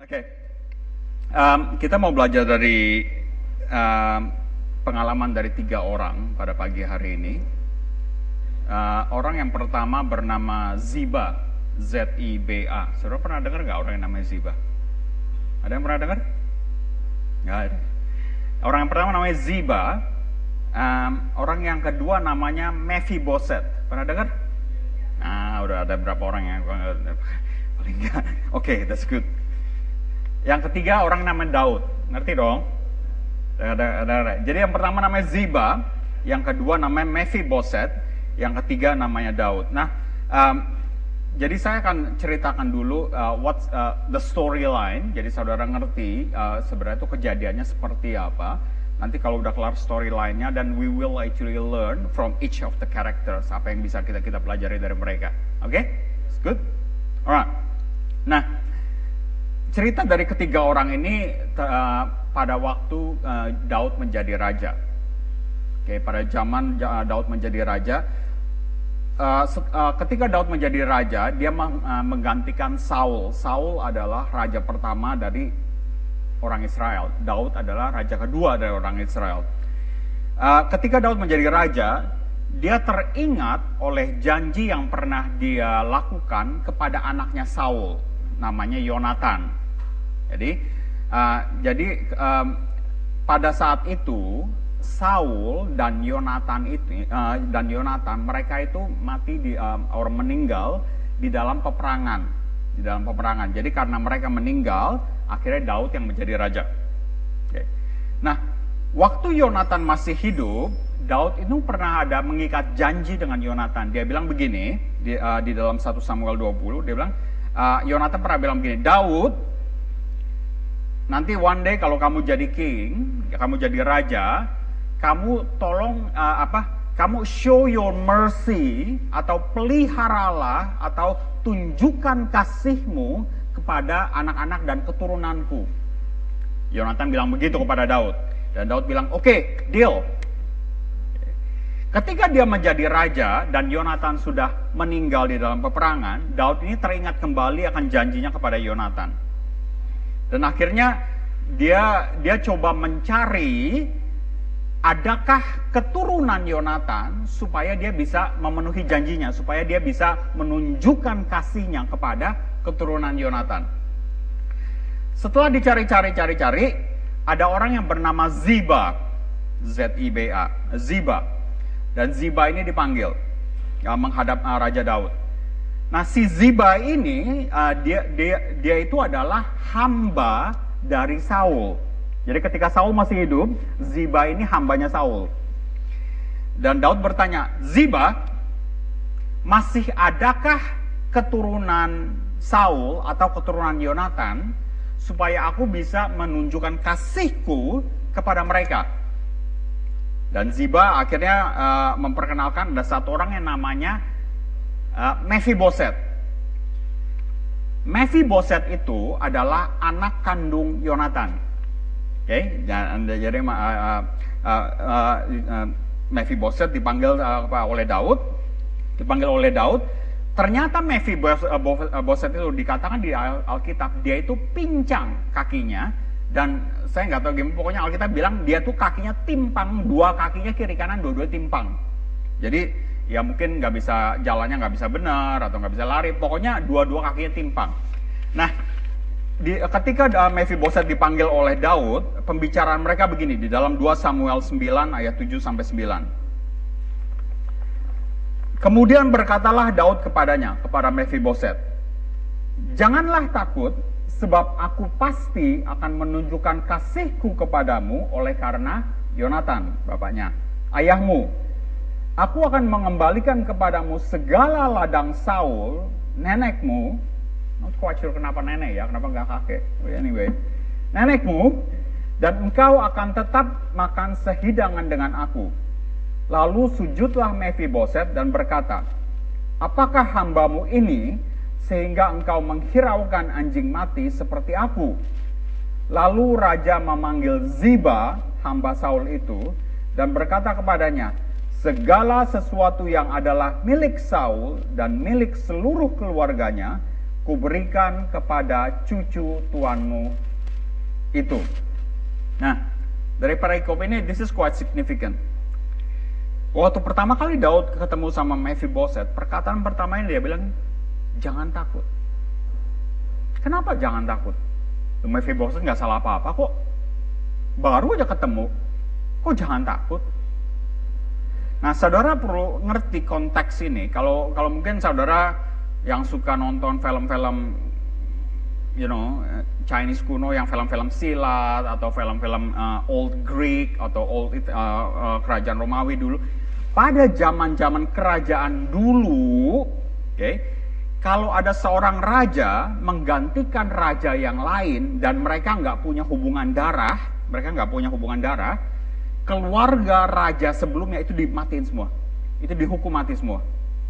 Oke, um, kita mau belajar dari um, pengalaman dari tiga orang pada pagi hari ini. Uh, orang yang pertama bernama Ziba, Z-I-B-A. Saudara pernah dengar nggak orang yang namanya Ziba? Ada yang pernah dengar? Nggak ada. Orang yang pertama namanya Ziba. Um, orang yang kedua namanya Mephiboset. Pernah dengar? Nah, udah ada berapa orang yang paling enggak. Oke, okay, that's good. Yang ketiga orang namanya Daud. Ngerti dong? Jadi yang pertama namanya Ziba, yang kedua namanya Mephiboset, yang ketiga namanya Daud. Nah, um, jadi saya akan ceritakan dulu uh, what's uh, the storyline. Jadi saudara ngerti uh, sebenarnya itu kejadiannya seperti apa. Nanti kalau udah kelar storyline-nya dan we will actually learn from each of the characters apa yang bisa kita kita pelajari dari mereka. Oke? Okay? good. Alright. Nah, cerita dari ketiga orang ini uh, pada waktu uh, Daud menjadi raja. Oke, okay, pada zaman uh, Daud menjadi raja, uh, uh, ketika Daud menjadi raja, dia uh, menggantikan Saul. Saul adalah raja pertama dari orang Israel. Daud adalah raja kedua dari orang Israel. Uh, ketika Daud menjadi raja, dia teringat oleh janji yang pernah dia lakukan kepada anaknya Saul, namanya Yonatan. Jadi, uh, jadi um, pada saat itu Saul dan Yonatan itu uh, dan Yonatan mereka itu mati di um, orang meninggal di dalam peperangan, di dalam peperangan. Jadi karena mereka meninggal, akhirnya Daud yang menjadi raja. Oke. Nah, waktu Yonatan masih hidup, Daud itu pernah ada mengikat janji dengan Yonatan. Dia bilang begini di, uh, di dalam 1 Samuel 20, dia bilang uh, Yonatan pernah bilang begini, Daud nanti one day kalau kamu jadi king, kamu jadi raja, kamu tolong uh, apa? Kamu show your mercy atau peliharalah atau tunjukkan kasihmu kepada anak-anak dan keturunanku. Yonatan bilang begitu kepada Daud. Dan Daud bilang, oke, okay, deal. Ketika dia menjadi raja dan Yonatan sudah meninggal di dalam peperangan, Daud ini teringat kembali akan janjinya kepada Yonatan. Dan akhirnya dia dia coba mencari adakah keturunan Yonatan supaya dia bisa memenuhi janjinya, supaya dia bisa menunjukkan kasihnya kepada keturunan Yonatan. Setelah dicari-cari-cari-cari, ada orang yang bernama Ziba, Z-I-B-A, Ziba. Dan Ziba ini dipanggil ya, menghadap uh, Raja Daud. Nah, si Ziba ini uh, dia dia dia itu adalah hamba dari Saul. Jadi ketika Saul masih hidup, Ziba ini hambanya Saul. Dan Daud bertanya, Ziba, masih adakah keturunan Saul atau keturunan Yonatan supaya aku bisa menunjukkan kasihku kepada mereka. Dan Ziba akhirnya uh, memperkenalkan ada satu orang yang namanya uh, Mephiboset. Mephiboset itu adalah anak kandung Yonatan. Oke, okay? jadi uh, uh, uh, uh, Mephiboset dipanggil uh, oleh Daud, dipanggil oleh Daud Ternyata Mephiboset itu dikatakan di Alkitab dia itu pincang kakinya dan saya nggak tahu gimana pokoknya Alkitab bilang dia tuh kakinya timpang dua kakinya kiri kanan dua-dua timpang. Jadi ya mungkin nggak bisa jalannya nggak bisa benar atau nggak bisa lari pokoknya dua-dua kakinya timpang. Nah di, ketika uh, Mephiboset dipanggil oleh Daud, pembicaraan mereka begini di dalam 2 Samuel 9 ayat 7 sampai 9. Kemudian berkatalah Daud kepadanya, kepada Mephiboset, Janganlah takut, sebab aku pasti akan menunjukkan kasihku kepadamu oleh karena Yonatan, bapaknya, ayahmu. Aku akan mengembalikan kepadamu segala ladang Saul, nenekmu, not quite sure kenapa nenek ya, kenapa nggak kakek, anyway, nenekmu, dan engkau akan tetap makan sehidangan dengan aku. Lalu sujudlah Mephiboset dan berkata, Apakah hambamu ini sehingga engkau menghiraukan anjing mati seperti aku? Lalu raja memanggil Ziba, hamba Saul itu, dan berkata kepadanya, Segala sesuatu yang adalah milik Saul dan milik seluruh keluarganya, kuberikan kepada cucu tuanmu itu. Nah, dari perikop ini, this is quite significant. Waktu pertama kali Daud ketemu sama Mephiboset, perkataan pertama ini dia bilang, jangan takut. Kenapa jangan takut? Mephiboset nggak salah apa-apa kok. Baru aja ketemu, kok jangan takut? Nah, saudara perlu ngerti konteks ini. Kalau kalau mungkin saudara yang suka nonton film-film you know Chinese kuno yang film-film silat atau film-film uh, old Greek atau old uh, uh, kerajaan Romawi dulu pada zaman-zaman kerajaan dulu oke okay, kalau ada seorang raja menggantikan raja yang lain dan mereka nggak punya hubungan darah mereka nggak punya hubungan darah keluarga raja sebelumnya itu dimatiin semua. Itu dihukum mati semua.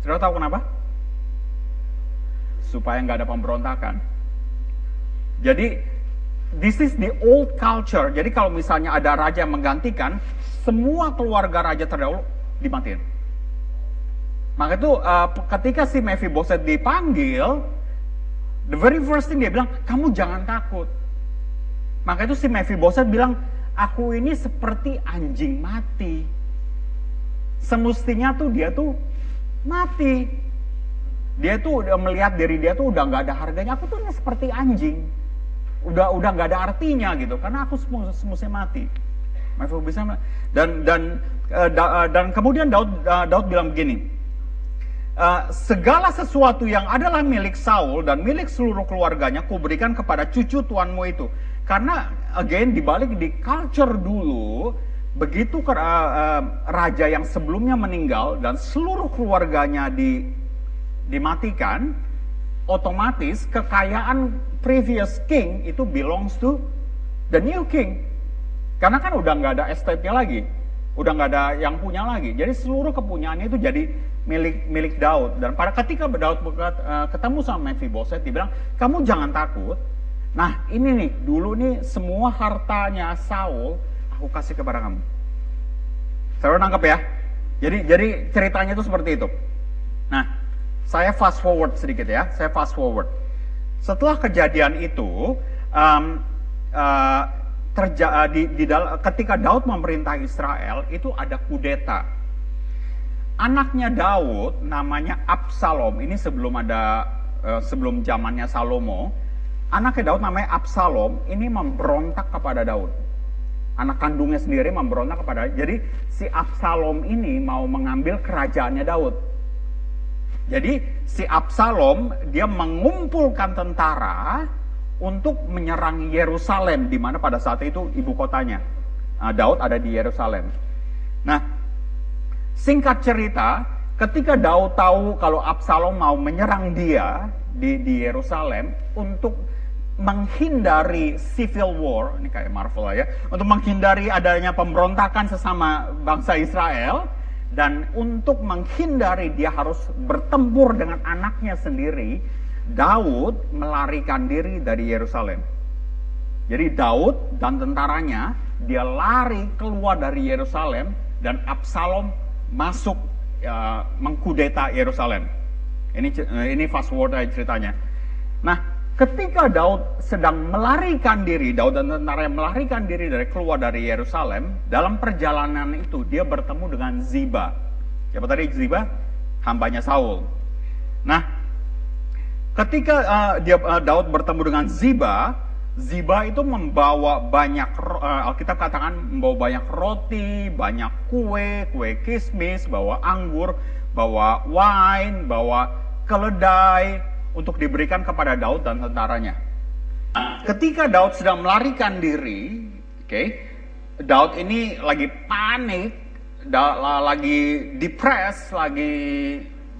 Saudara tahu kenapa? Supaya nggak ada pemberontakan. Jadi, this is the old culture. Jadi kalau misalnya ada raja yang menggantikan, semua keluarga raja terdahulu dimatiin. Maka itu uh, ketika si Mephiboset dipanggil, the very first thing dia bilang, kamu jangan takut. Maka itu si Mephiboset bilang, aku ini seperti anjing mati. Semestinya tuh dia tuh mati. Dia tuh udah melihat diri dia tuh udah nggak ada harganya. Aku tuh ini seperti anjing. Udah udah nggak ada artinya gitu. Karena aku semestinya mati. dan dan uh, da, uh, dan kemudian Daud uh, Daud bilang begini. Uh, segala sesuatu yang adalah milik Saul dan milik seluruh keluarganya kuberikan kepada cucu tuanmu itu. Karena again dibalik di culture dulu begitu uh, uh, raja yang sebelumnya meninggal dan seluruh keluarganya di dimatikan, otomatis kekayaan previous king itu belongs to the new king. Karena kan udah nggak ada estate-nya lagi, udah nggak ada yang punya lagi. Jadi seluruh kepunyaannya itu jadi milik milik Daud. Dan pada ketika Daud uh, ketemu sama Mephiboset, dia bilang, kamu jangan takut, Nah ini nih, dulu nih semua hartanya Saul aku kasih kepada kamu. Saya nangkep ya. Jadi jadi ceritanya itu seperti itu. Nah, saya fast forward sedikit ya. Saya fast forward. Setelah kejadian itu, um, uh, uh, di, di dal ketika Daud memerintah Israel itu ada kudeta. Anaknya Daud namanya Absalom. Ini sebelum ada uh, sebelum zamannya Salomo Anaknya Daud namanya Absalom, ini memberontak kepada Daud. Anak kandungnya sendiri memberontak kepada Jadi si Absalom ini mau mengambil kerajaannya Daud. Jadi si Absalom dia mengumpulkan tentara untuk menyerang Yerusalem di mana pada saat itu ibu kotanya. Nah, Daud ada di Yerusalem. Nah, singkat cerita, ketika Daud tahu kalau Absalom mau menyerang dia di di Yerusalem untuk menghindari civil war, ini kayak Marvel ya, untuk menghindari adanya pemberontakan sesama bangsa Israel, dan untuk menghindari dia harus bertempur dengan anaknya sendiri, Daud melarikan diri dari Yerusalem. Jadi Daud dan tentaranya dia lari keluar dari Yerusalem dan Absalom masuk ya, mengkudeta Yerusalem. Ini ini fast forward aja ceritanya. Nah, ketika Daud sedang melarikan diri, Daud dan tentara yang melarikan diri dari keluar dari Yerusalem, dalam perjalanan itu dia bertemu dengan Ziba. Siapa tadi Ziba? Hambanya Saul. Nah, ketika uh, dia uh, Daud bertemu dengan Ziba, Ziba itu membawa banyak uh, Alkitab katakan membawa banyak roti, banyak kue, kue kismis, bawa anggur, bawa wine, bawa keledai, untuk diberikan kepada Daud dan tentaranya. Ketika Daud sedang melarikan diri, oke, okay, Daud ini lagi panik, da, lagi depres, lagi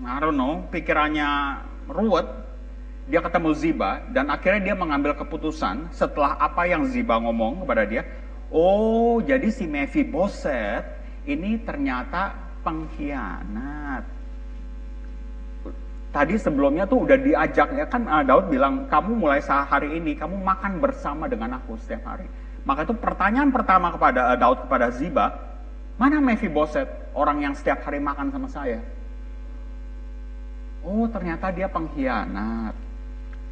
I don't know, pikirannya ruwet, dia ketemu Ziba dan akhirnya dia mengambil keputusan setelah apa yang Ziba ngomong kepada dia. Oh, jadi si Mephiboset ini ternyata pengkhianat tadi sebelumnya tuh udah diajak ya kan uh, Daud bilang kamu mulai hari ini kamu makan bersama dengan aku setiap hari. Maka itu pertanyaan pertama kepada uh, Daud kepada Ziba, mana Mephiboset orang yang setiap hari makan sama saya? Oh ternyata dia pengkhianat.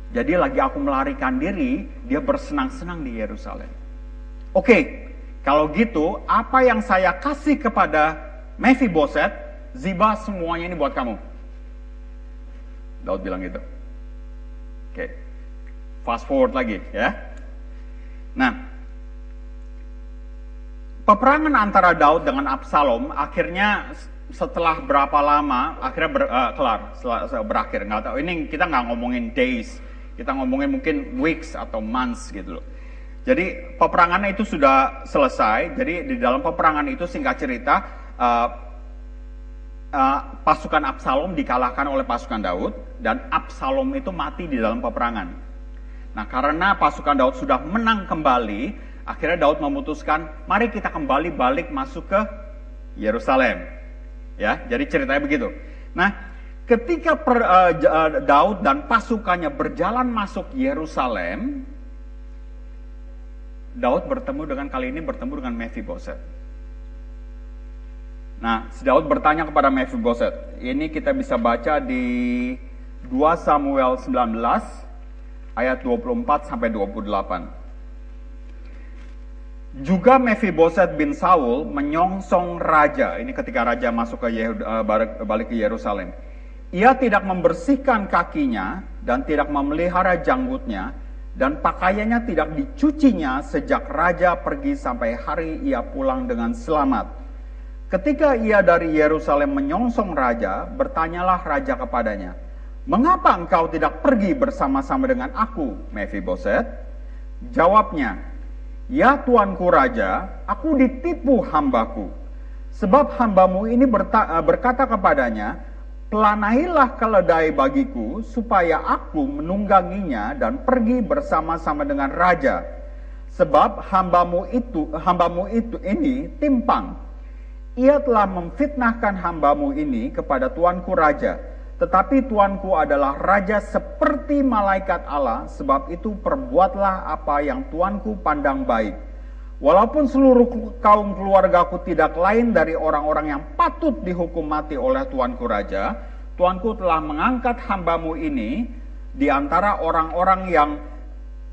Jadi lagi aku melarikan diri, dia bersenang-senang di Yerusalem. Oke, kalau gitu, apa yang saya kasih kepada Mephiboset, Ziba semuanya ini buat kamu. Daud bilang gitu. Oke, fast forward lagi ya. Nah, peperangan antara Daud dengan Absalom akhirnya setelah berapa lama akhirnya ber, uh, kelar, setelah, berakhir. Nggak tahu. Ini kita nggak ngomongin days, kita ngomongin mungkin weeks atau months gitu loh. Jadi peperangannya itu sudah selesai. Jadi di dalam peperangan itu singkat cerita uh, uh, pasukan Absalom dikalahkan oleh pasukan Daud dan Absalom itu mati di dalam peperangan. Nah karena pasukan Daud sudah menang kembali, akhirnya Daud memutuskan, mari kita kembali balik masuk ke Yerusalem. Ya, jadi ceritanya begitu. Nah, ketika per, uh, Daud dan pasukannya berjalan masuk Yerusalem, Daud bertemu dengan kali ini bertemu dengan Mephiboset. Nah, si Daud bertanya kepada Mephiboset. Ini kita bisa baca di 2 Samuel 19 ayat 24 sampai 28. Juga Mephiboset bin Saul menyongsong raja. Ini ketika raja masuk ke Yehud, uh, balik ke Yerusalem. Ia tidak membersihkan kakinya dan tidak memelihara janggutnya, dan pakaiannya tidak dicucinya sejak raja pergi sampai hari ia pulang dengan selamat. Ketika ia dari Yerusalem menyongsong raja, bertanyalah raja kepadanya, Mengapa engkau tidak pergi bersama-sama dengan aku, Mephiboset? Jawabnya, Ya tuanku raja, aku ditipu hambaku. Sebab hambamu ini berkata kepadanya, Pelanailah keledai bagiku supaya aku menungganginya dan pergi bersama-sama dengan raja. Sebab hambamu itu, hambamu itu ini timpang. Ia telah memfitnahkan hambamu ini kepada tuanku raja. Tetapi tuanku adalah raja seperti malaikat Allah, sebab itu perbuatlah apa yang tuanku pandang baik. Walaupun seluruh kaum keluargaku tidak lain dari orang-orang yang patut dihukum mati oleh tuanku raja, tuanku telah mengangkat hambamu ini di antara orang-orang yang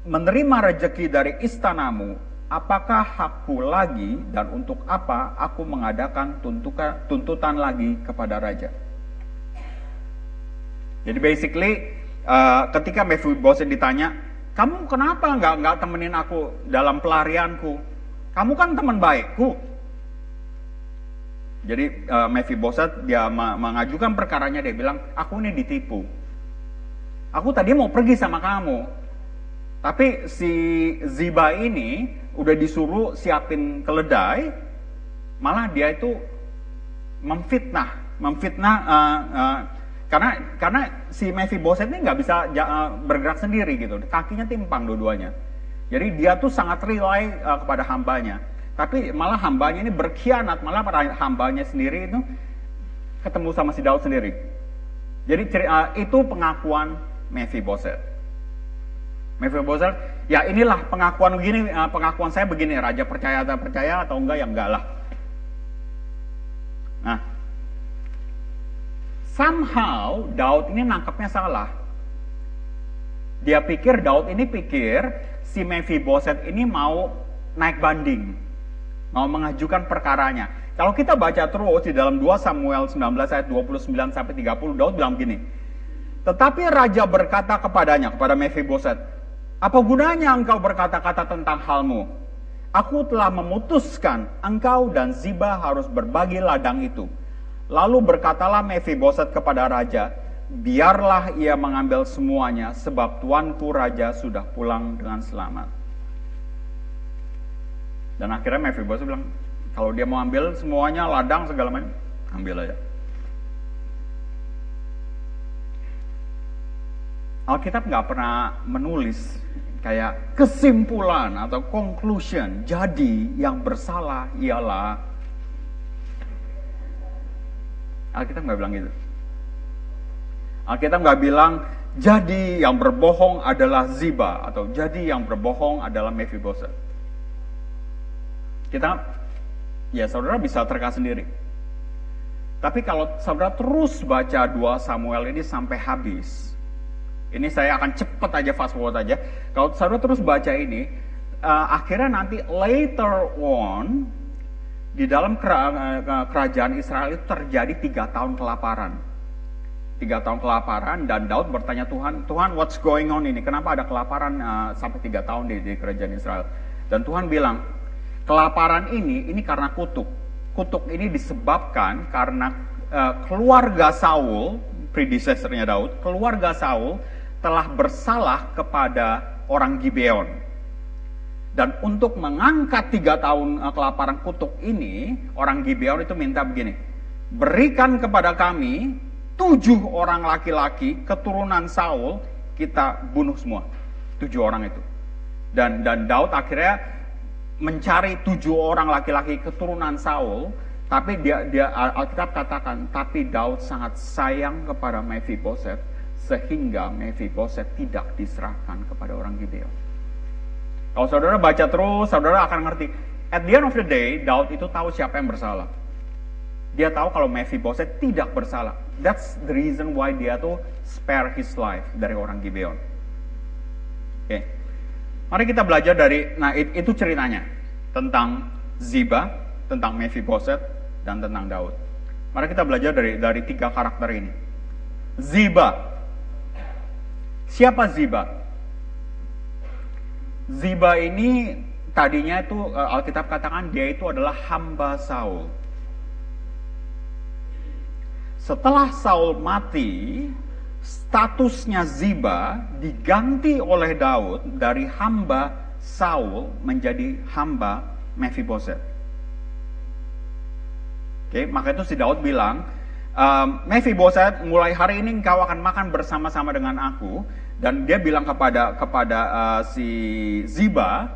menerima rejeki dari istanamu. Apakah hakku lagi dan untuk apa aku mengadakan tuntukan, tuntutan lagi kepada raja? Jadi basically uh, ketika Mephibosheth ditanya, kamu kenapa nggak nggak temenin aku dalam pelarianku? Kamu kan teman baikku. Jadi uh, Mephibosheth dia mengajukan perkaranya dia bilang, aku ini ditipu. Aku tadi mau pergi sama kamu. Tapi si Ziba ini udah disuruh siapin keledai, malah dia itu memfitnah, memfitnah uh, uh, karena karena si Mephibosheth ini nggak bisa uh, bergerak sendiri gitu, kakinya timpang dua-duanya. Jadi dia tuh sangat rely uh, kepada hambanya. Tapi malah hambanya ini berkhianat, malah hambanya sendiri itu ketemu sama si Daud sendiri. Jadi uh, itu pengakuan Mephibosheth. Mephibosheth, ya inilah pengakuan begini, uh, pengakuan saya begini, raja percaya atau percaya atau enggak ya enggak lah. Nah, somehow Daud ini nangkepnya salah. Dia pikir Daud ini pikir si Mephiboset ini mau naik banding, mau mengajukan perkaranya. Kalau kita baca terus di dalam 2 Samuel 19 ayat 29 sampai 30, Daud bilang gini, tetapi raja berkata kepadanya, kepada Mephiboset, apa gunanya engkau berkata-kata tentang halmu? Aku telah memutuskan engkau dan Ziba harus berbagi ladang itu. Lalu berkatalah Mephiboset kepada raja, biarlah ia mengambil semuanya sebab tuanku raja sudah pulang dengan selamat. Dan akhirnya Mephibosheth bilang, kalau dia mau ambil semuanya, ladang segala macam, ambil aja. Alkitab nggak pernah menulis kayak kesimpulan atau conclusion. Jadi yang bersalah ialah Alkitab nggak bilang gitu. Alkitab nggak bilang jadi yang berbohong adalah Ziba atau jadi yang berbohong adalah Mephibosheth. Kita, ya saudara bisa terka sendiri. Tapi kalau saudara terus baca 2 Samuel ini sampai habis, Ini saya akan cepet aja fast forward aja. Kalau saudara terus baca ini, uh, akhirnya nanti later on di dalam kerajaan Israel itu terjadi tiga tahun kelaparan. Tiga tahun kelaparan dan Daud bertanya Tuhan, Tuhan what's going on ini? Kenapa ada kelaparan uh, sampai tiga tahun di, di kerajaan Israel? Dan Tuhan bilang, kelaparan ini ini karena kutuk. Kutuk ini disebabkan karena uh, keluarga Saul, predecessornya Daud, keluarga Saul telah bersalah kepada orang Gibeon dan untuk mengangkat tiga tahun uh, kelaparan kutuk ini, orang Gibeon itu minta begini, berikan kepada kami tujuh orang laki-laki keturunan Saul, kita bunuh semua. Tujuh orang itu. Dan dan Daud akhirnya mencari tujuh orang laki-laki keturunan Saul, tapi dia dia Alkitab katakan, tapi Daud sangat sayang kepada Mephiboset sehingga Mephiboset tidak diserahkan kepada orang Gibeon. Kalau saudara baca terus, saudara akan ngerti. At the end of the day, Daud itu tahu siapa yang bersalah. Dia tahu kalau Mephibosheth tidak bersalah. That's the reason why dia tuh spare his life dari orang Gibeon. Oke. Okay. Mari kita belajar dari, nah itu ceritanya. Tentang Ziba, tentang Mephibosheth, dan tentang Daud. Mari kita belajar dari dari tiga karakter ini. Ziba. Siapa Ziba? Ziba ini tadinya itu uh, Alkitab katakan dia itu adalah hamba Saul. Setelah Saul mati, statusnya Ziba diganti oleh Daud dari hamba Saul menjadi hamba Mephibosheth. Oke, maka itu si Daud bilang, um, Mephibosheth, mulai hari ini engkau akan makan bersama-sama dengan aku dan dia bilang kepada kepada uh, si Ziba,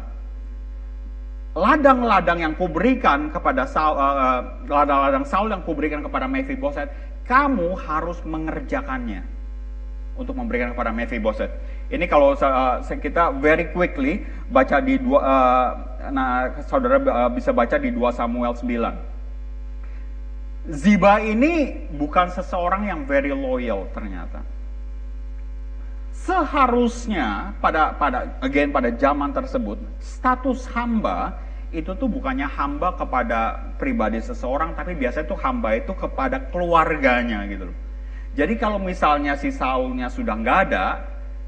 ladang-ladang yang kuberikan kepada Saul, uh, ladang-ladang Saul yang kuberikan kepada Mephibosheth, kamu harus mengerjakannya untuk memberikan kepada Mephibosheth. Ini kalau uh, kita very quickly baca di dua, uh, nah saudara uh, bisa baca di 2 Samuel 9. Ziba ini bukan seseorang yang very loyal ternyata seharusnya pada pada again pada zaman tersebut status hamba itu tuh bukannya hamba kepada pribadi seseorang tapi biasanya tuh hamba itu kepada keluarganya gitu loh. Jadi kalau misalnya si Saulnya sudah nggak ada,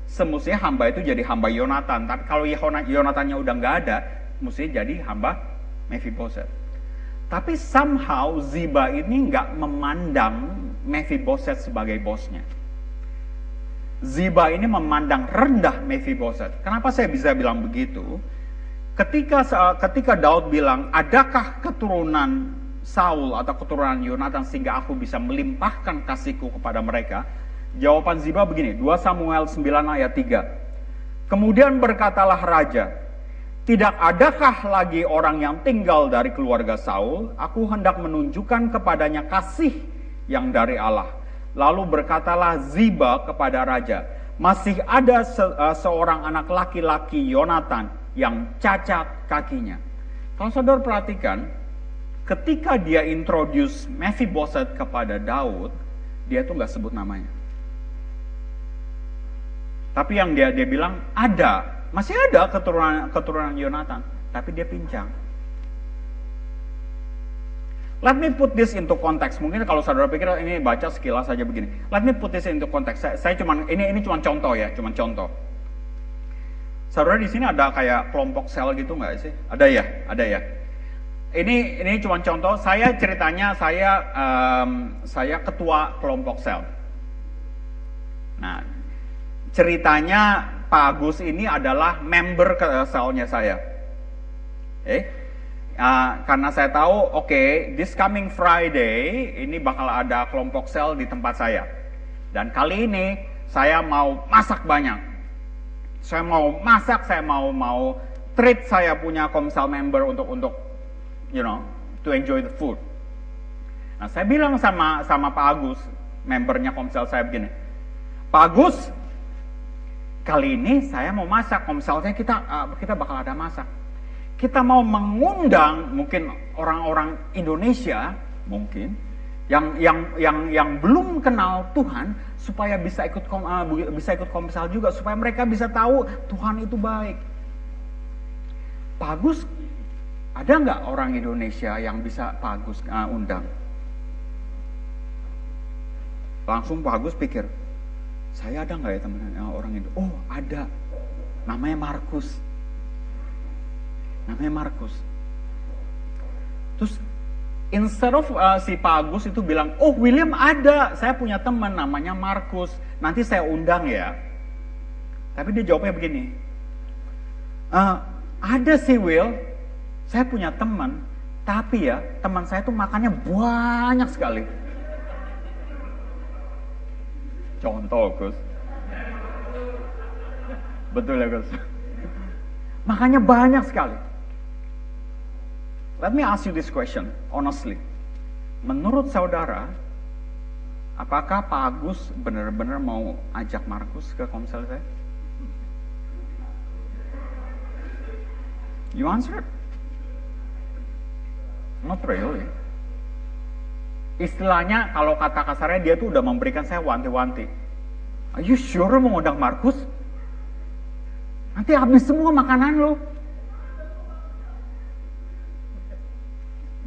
semestinya hamba itu jadi hamba Yonatan. Tapi kalau Yonatannya udah nggak ada, mestinya jadi hamba Mephibosheth. Tapi somehow Ziba ini nggak memandang Mephibosheth sebagai bosnya. Ziba ini memandang rendah Mephibosheth. Kenapa saya bisa bilang begitu? Ketika ketika Daud bilang, "Adakah keturunan Saul atau keturunan Yonatan sehingga aku bisa melimpahkan kasihku kepada mereka?" Jawaban Ziba begini, 2 Samuel 9 ayat 3. Kemudian berkatalah raja, tidak adakah lagi orang yang tinggal dari keluarga Saul? Aku hendak menunjukkan kepadanya kasih yang dari Allah. Lalu berkatalah Ziba kepada raja, masih ada se uh, seorang anak laki-laki Yonatan yang cacat kakinya. Kalau saudara perhatikan, ketika dia introduce Mephibosheth kepada Daud, dia tuh nggak sebut namanya. Tapi yang dia dia bilang ada, masih ada keturunan keturunan Yonatan, tapi dia pincang. Let me put this into context. Mungkin kalau saudara pikir ini baca sekilas saja begini. Let me put this into context. Saya, saya cuman ini ini cuma contoh ya, cuma contoh. Saudara di sini ada kayak kelompok sel gitu nggak sih? Ada ya, ada ya. Ini ini cuma contoh. Saya ceritanya saya um, saya ketua kelompok sel. Nah, ceritanya Pak Agus ini adalah member ke selnya saya. Eh, Uh, karena saya tahu, oke, okay, this coming Friday ini bakal ada kelompok sel di tempat saya. Dan kali ini saya mau masak banyak. Saya mau masak, saya mau mau treat saya punya komsel member untuk untuk you know to enjoy the food. Nah, saya bilang sama sama Pak Agus, membernya komsel saya begini, Pak Agus, kali ini saya mau masak komselnya kita uh, kita bakal ada masak kita mau mengundang mungkin orang-orang Indonesia mungkin Yang yang yang yang belum kenal Tuhan supaya bisa ikut kom, uh, bisa ikut komsel juga supaya mereka bisa tahu Tuhan itu baik. Pak Agus ada nggak orang Indonesia yang bisa Pak Agus uh, undang? Langsung Pak Agus pikir, saya ada nggak ya teman uh, orang itu? Oh ada, namanya Markus. Namanya Markus. Terus instead of uh, si Pak Agus itu bilang, oh William ada, saya punya teman namanya Markus, nanti saya undang ya. Tapi dia jawabnya begini, uh, ada sih Will, saya punya teman, tapi ya teman saya tuh makannya banyak sekali. Contoh Gus. Betul ya Gus. Makanya banyak sekali. Let me ask you this question, honestly. Menurut saudara, apakah Pak Agus benar-benar mau ajak Markus ke komsel saya? You answer? Not really. Istilahnya kalau kata kasarnya dia tuh udah memberikan saya wanti-wanti. Are you sure mau ngundang Markus? Nanti habis semua makanan lo.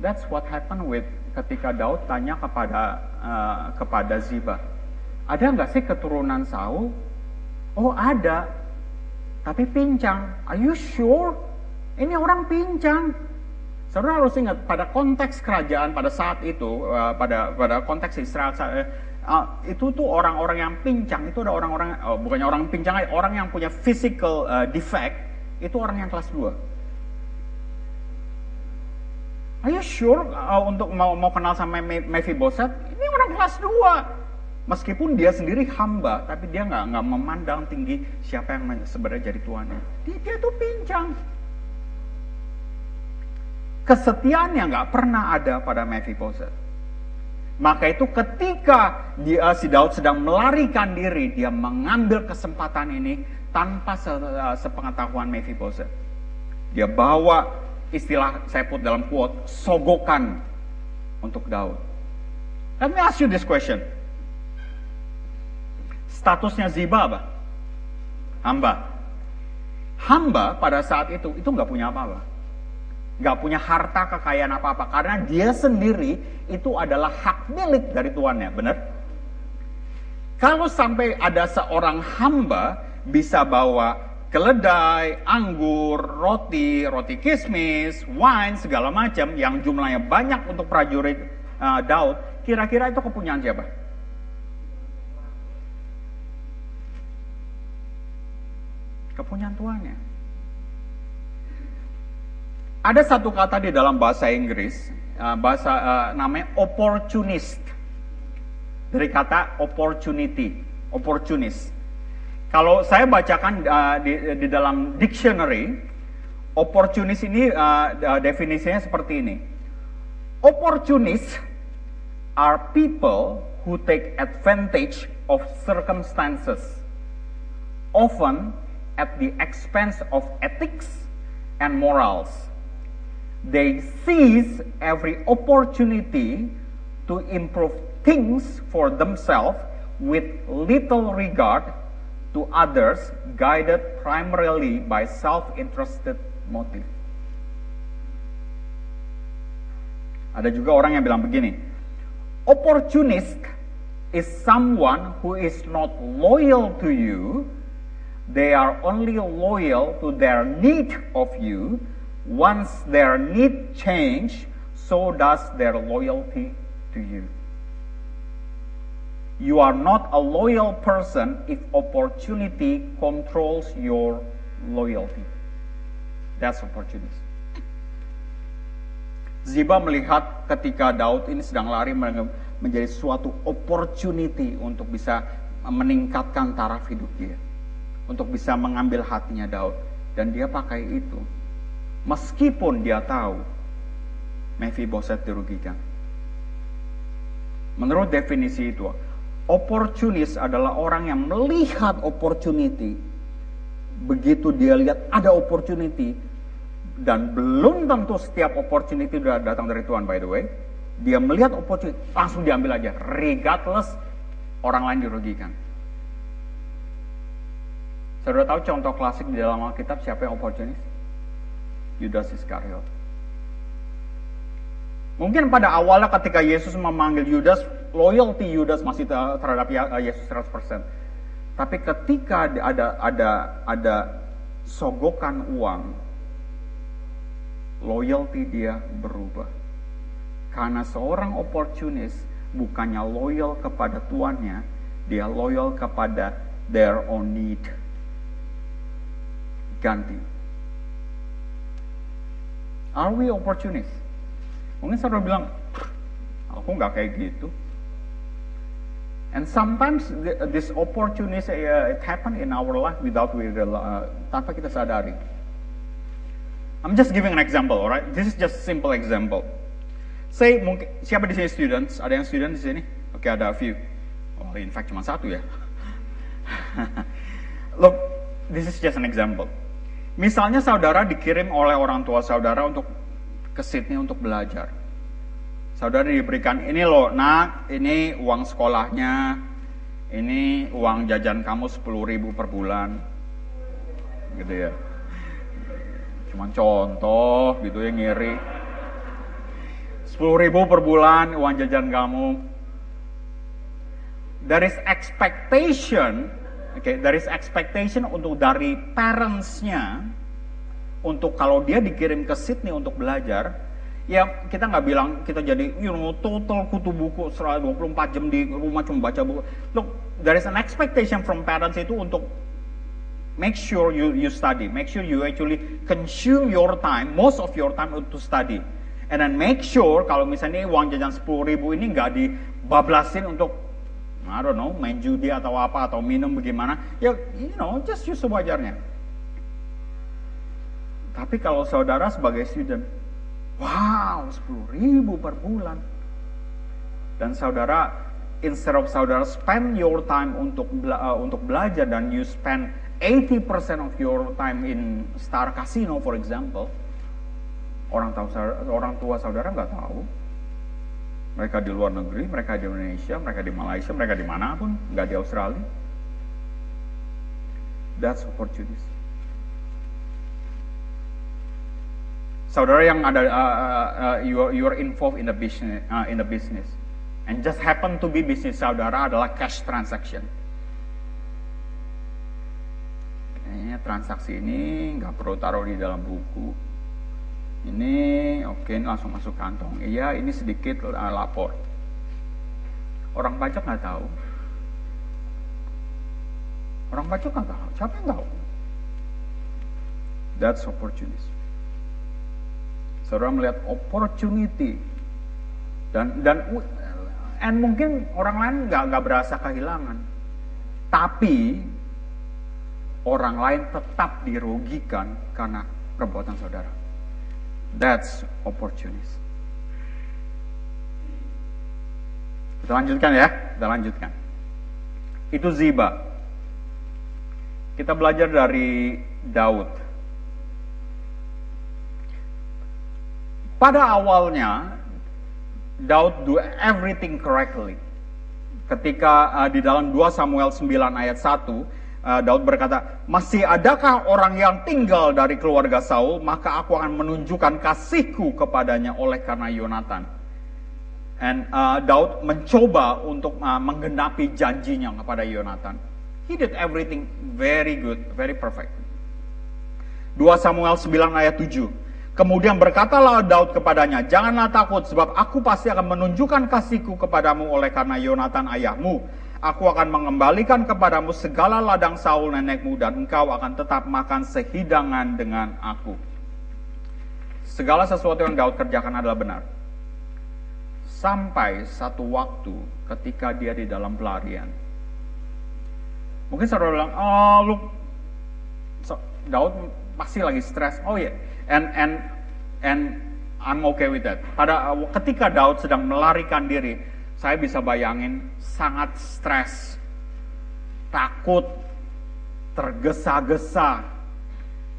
That's what happened with ketika Daud tanya kepada uh, kepada Ziba. Ada nggak sih keturunan Saul? Oh ada, tapi pincang. Are you sure? Ini orang pincang. Saudara harus ingat pada konteks kerajaan pada saat itu, uh, pada pada konteks Israel uh, itu tuh orang-orang yang pincang itu ada orang-orang oh, bukannya orang pincang, orang yang punya physical uh, defect itu orang yang kelas 2. Are you sure uh, untuk mau, mau kenal sama Mephiboset? Ini orang kelas 2. Meskipun dia sendiri hamba, tapi dia nggak nggak memandang tinggi siapa yang sebenarnya jadi tuannya. Dia, dia tuh pincang. Kesetiaannya nggak pernah ada pada Mephiboset. Maka itu ketika dia, si Daud sedang melarikan diri, dia mengambil kesempatan ini tanpa se, uh, sepengetahuan Mephiboset. Dia bawa istilah saya put dalam quote, sogokan untuk Daud. Let me ask you this question. Statusnya Ziba apa? Hamba. Hamba pada saat itu, itu nggak punya apa-apa. Nggak punya harta kekayaan apa-apa. Karena dia sendiri itu adalah hak milik dari tuannya, benar? Kalau sampai ada seorang hamba bisa bawa keledai, anggur, roti, roti kismis, wine, segala macam yang jumlahnya banyak untuk prajurit uh, Daud, kira-kira itu kepunyaan siapa? Kepunyaan tuannya. Ada satu kata di dalam bahasa Inggris, uh, bahasa uh, namanya opportunist. Dari kata opportunity, opportunist. Kalau saya bacakan uh, di, di dalam dictionary, opportunist ini uh, definisinya seperti ini. Opportunists are people who take advantage of circumstances, often at the expense of ethics and morals. They seize every opportunity to improve things for themselves with little regard to others guided primarily by self-interested motive. Ada juga orang yang bilang begini, opportunist is someone who is not loyal to you, they are only loyal to their need of you. Once their need change, so does their loyalty to you. You are not a loyal person if opportunity controls your loyalty. That's opportunity. Ziba melihat ketika Daud ini sedang lari menjadi suatu opportunity untuk bisa meningkatkan taraf hidup dia. Untuk bisa mengambil hatinya Daud. Dan dia pakai itu. Meskipun dia tahu Mephiboset dirugikan. Menurut definisi itu, Opportunis adalah orang yang melihat opportunity. Begitu dia lihat ada opportunity, dan belum tentu setiap opportunity sudah datang dari Tuhan by the way. Dia melihat opportunity, langsung diambil aja. Regardless orang lain dirugikan. Saudara tahu contoh klasik di dalam Alkitab siapa yang opportunis? Yudas Iskariot. Mungkin pada awalnya ketika Yesus memanggil Yudas, loyalty Yudas masih terhadap ya, eh, Yesus 100%. Tapi ketika ada ada ada sogokan uang, loyalty dia berubah. Karena seorang opportunis bukannya loyal kepada tuannya, dia loyal kepada their own need. Ganti. Are we opportunists? Mungkin saudara bilang, aku nggak kayak gitu. And sometimes this opportunity uh, it happen in our life without we uh, tanpa kita sadari. I'm just giving an example, alright? This is just simple example. Say mungkin siapa di sini students? Ada yang student di sini? Oke, okay, ada a few. Oh, in fact cuma satu ya. Look, this is just an example. Misalnya saudara dikirim oleh orang tua saudara untuk ke Sydney untuk belajar. Saudara diberikan ini loh nak ini uang sekolahnya ini uang jajan kamu 10 ribu per bulan. Gitu ya. Cuman contoh gitu ya ngiri. 10 ribu per bulan uang jajan kamu. There is expectation okay, there is expectation untuk dari parentsnya untuk kalau dia dikirim ke Sydney untuk belajar ya kita nggak bilang kita jadi you know total kutu buku 24 jam di rumah cuma baca buku. Look, there is an expectation from parents itu untuk make sure you you study, make sure you actually consume your time, most of your time to study. And then make sure kalau misalnya uang jajan 10 ribu ini nggak dibablasin untuk I don't know, main judi atau apa atau minum bagaimana, ya you know, just use sewajarnya. Tapi kalau saudara sebagai student, Wow, 10 ribu per bulan. Dan saudara, instead of saudara spend your time untuk bela uh, untuk belajar dan you spend 80% of your time in Star Casino for example, orang tahu orang tua saudara nggak tahu. Mereka di luar negeri, mereka di Indonesia, mereka di Malaysia, mereka di mana pun, nggak di Australia. That's opportunity. Saudara yang ada uh, uh, uh, you are, involved in the business uh, in the business. And just happen to be bisnis saudara adalah cash transaction. Kayaknya transaksi ini nggak perlu taruh di dalam buku. Ini oke okay, langsung masuk kantong. Iya ini sedikit uh, lapor. Orang pajak nggak tahu. Orang pajak nggak tahu. Siapa yang tahu? That's opportunity Saudara melihat opportunity dan dan and mungkin orang lain nggak nggak berasa kehilangan, tapi orang lain tetap dirugikan karena perbuatan saudara. That's opportunity. Kita lanjutkan ya, kita lanjutkan. Itu Ziba. Kita belajar dari Daud. Pada awalnya, Daud do everything correctly. Ketika uh, di dalam 2 Samuel 9 ayat 1, uh, Daud berkata, Masih adakah orang yang tinggal dari keluarga Saul, maka aku akan menunjukkan kasihku kepadanya oleh karena Yonatan. And uh, Daud mencoba untuk uh, menggenapi janjinya kepada Yonatan. He did everything very good, very perfect. 2 Samuel 9 ayat 7. Kemudian berkatalah Daud kepadanya, janganlah takut sebab aku pasti akan menunjukkan kasihku kepadamu oleh karena Yonatan ayahmu. Aku akan mengembalikan kepadamu segala ladang Saul nenekmu dan engkau akan tetap makan sehidangan dengan aku. Segala sesuatu yang Daud kerjakan adalah benar. Sampai satu waktu ketika dia di dalam pelarian. Mungkin saudara bilang, oh lu, Daud pasti lagi stres. Oh iya, yeah and and and I'm okay with that. Pada ketika Daud sedang melarikan diri, saya bisa bayangin sangat stres, takut, tergesa-gesa,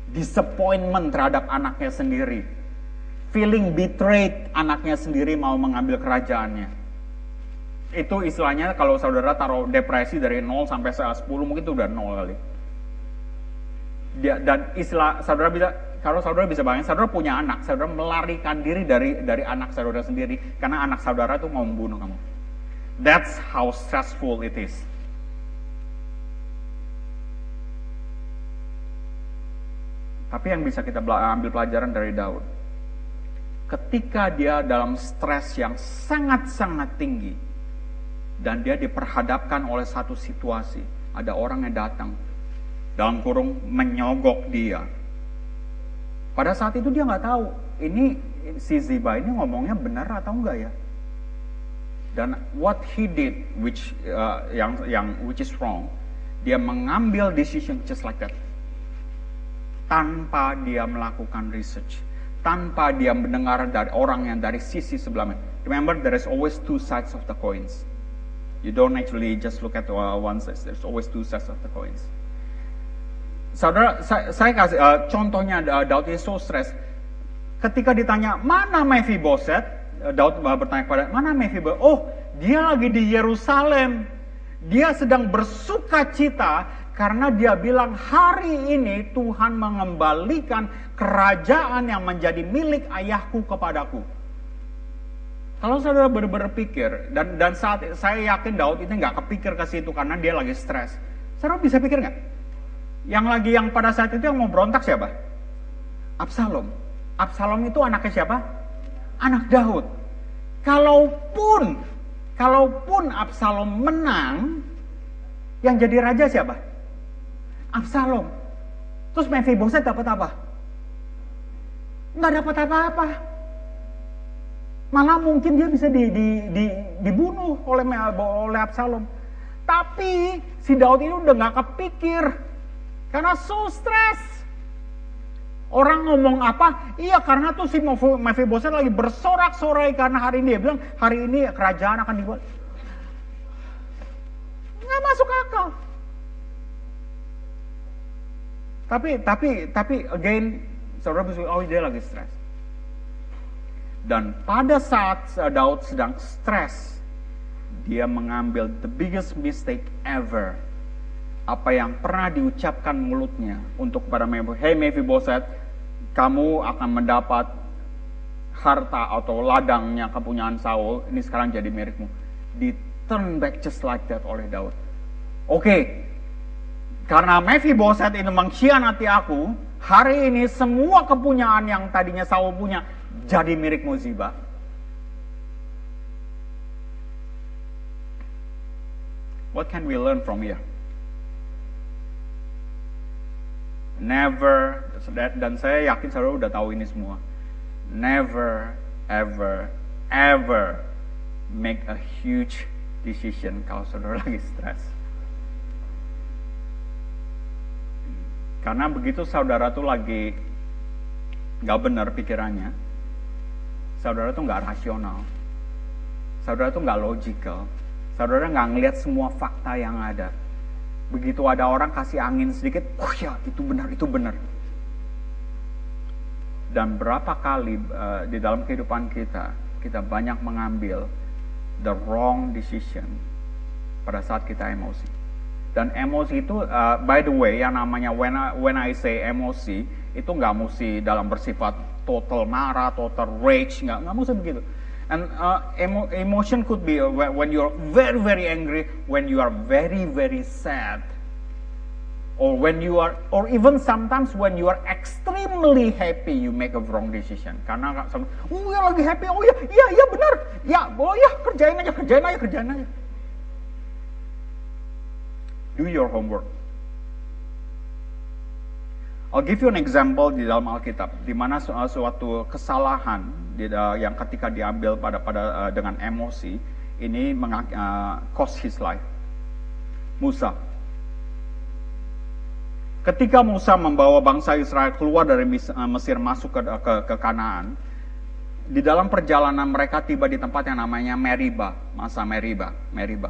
disappointment terhadap anaknya sendiri, feeling betrayed anaknya sendiri mau mengambil kerajaannya. Itu istilahnya kalau saudara taruh depresi dari 0 sampai 10 mungkin itu udah 0 kali. Dan istilah saudara bisa kalau saudara bisa bayangin, saudara punya anak, saudara melarikan diri dari dari anak saudara sendiri karena anak saudara itu mau membunuh kamu. That's how stressful it is. Tapi yang bisa kita ambil pelajaran dari Daud, ketika dia dalam stres yang sangat-sangat tinggi, dan dia diperhadapkan oleh satu situasi, ada orang yang datang, dalam kurung menyogok dia. Pada saat itu dia nggak tahu, ini si Ziba ini ngomongnya benar atau enggak ya. Dan what he did, which uh, yang yang which is wrong, dia mengambil decision just like that tanpa dia melakukan research, tanpa dia mendengar dari orang yang dari sisi sebelahnya. Remember, there is always two sides of the coins. You don't actually just look at one side. There's always two sides of the coins. Saudara, saya, saya kasih uh, contohnya uh, Daud itu so stress. Ketika ditanya mana Mephiboset, uh, Daud bertanya kepada mana Mephiboset? Oh, dia lagi di Yerusalem. Dia sedang bersuka cita karena dia bilang hari ini Tuhan mengembalikan kerajaan yang menjadi milik ayahku kepadaku. Kalau saudara berpikir dan dan saat saya yakin Daud ini nggak kepikir ke situ karena dia lagi stres. Saudara bisa pikir nggak? Yang lagi yang pada saat itu yang mau berontak siapa? Absalom. Absalom itu anaknya siapa? Anak Daud. Kalaupun kalaupun Absalom menang, yang jadi raja siapa? Absalom. Terus Mephiboset dapat apa? Nggak dapat apa-apa. Malah mungkin dia bisa di, di, di, dibunuh oleh oleh Absalom. Tapi si Daud ini udah nggak kepikir karena so stress. Orang ngomong apa? Iya karena tuh si Mephiboset lagi bersorak-sorai karena hari ini dia bilang hari ini kerajaan akan dibuat. Nggak masuk akal. Tapi tapi tapi again saudara bisa oh dia lagi stres. Dan pada saat Daud sedang stres, dia mengambil the biggest mistake ever. Apa yang pernah diucapkan mulutnya untuk kepada Mephiboset, hey Mephiboset, kamu akan mendapat harta atau ladangnya kepunyaan Saul, ini sekarang jadi milikmu. Di turn back just like that oleh Daud. Oke, okay, karena Mephiboset ini mengkhianati aku, hari ini semua kepunyaan yang tadinya Saul punya jadi milik Ziba. What can we learn from here? Never, dan saya yakin saudara udah tahu ini semua. Never, ever, ever make a huge decision kalau saudara lagi stres. Karena begitu saudara tuh lagi nggak benar pikirannya, saudara tuh nggak rasional, saudara tuh nggak logical, saudara nggak ngelihat semua fakta yang ada. Begitu ada orang kasih angin sedikit, oh ya itu benar, itu benar. Dan berapa kali uh, di dalam kehidupan kita, kita banyak mengambil the wrong decision pada saat kita emosi. Dan emosi itu, uh, by the way, yang namanya when I, when I say emosi, itu nggak mesti dalam bersifat total marah, total rage, nggak nggak mesti begitu. And uh, emo, emotion could be uh, when you are very very angry, when you are very very sad, or when you are, or even sometimes when you are extremely happy, you make a wrong decision. Karena oh ya lagi happy, oh ya, iya iya benar, ya, oh ya kerjain aja, kerjain aja, kerjain aja do your homework. I'll give you an example di dalam Alkitab, di mana suatu kesalahan yang ketika diambil pada pada uh, dengan emosi ini uh, cost his life. Musa. Ketika Musa membawa bangsa Israel keluar dari Mesir masuk ke, ke, ke Kanaan, di dalam perjalanan mereka tiba di tempat yang namanya Meriba, masa Meriba, Meriba.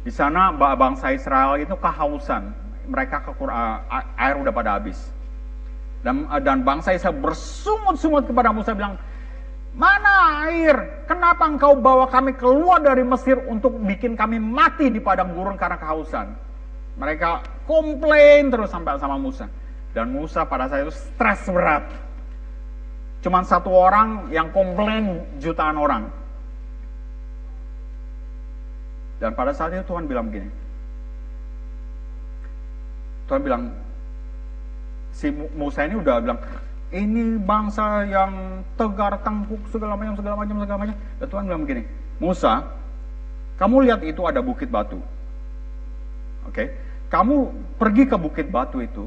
Di sana bangsa Israel itu kehausan, mereka kekur, air udah pada habis. Dan, dan bangsa Israel bersungut-sungut kepada Musa bilang, Mana air? Kenapa engkau bawa kami keluar dari Mesir untuk bikin kami mati di padang gurun karena kehausan? Mereka komplain terus sampai sama Musa. Dan Musa pada saat itu stres berat. Cuman satu orang yang komplain jutaan orang. Dan pada saat itu Tuhan bilang begini. Tuhan bilang, si Musa ini udah bilang, ini bangsa yang tegar tangkuk segala macam segala macam segala macam. Dan Tuhan bilang begini, Musa, kamu lihat itu ada bukit batu. Oke, okay? kamu pergi ke bukit batu itu,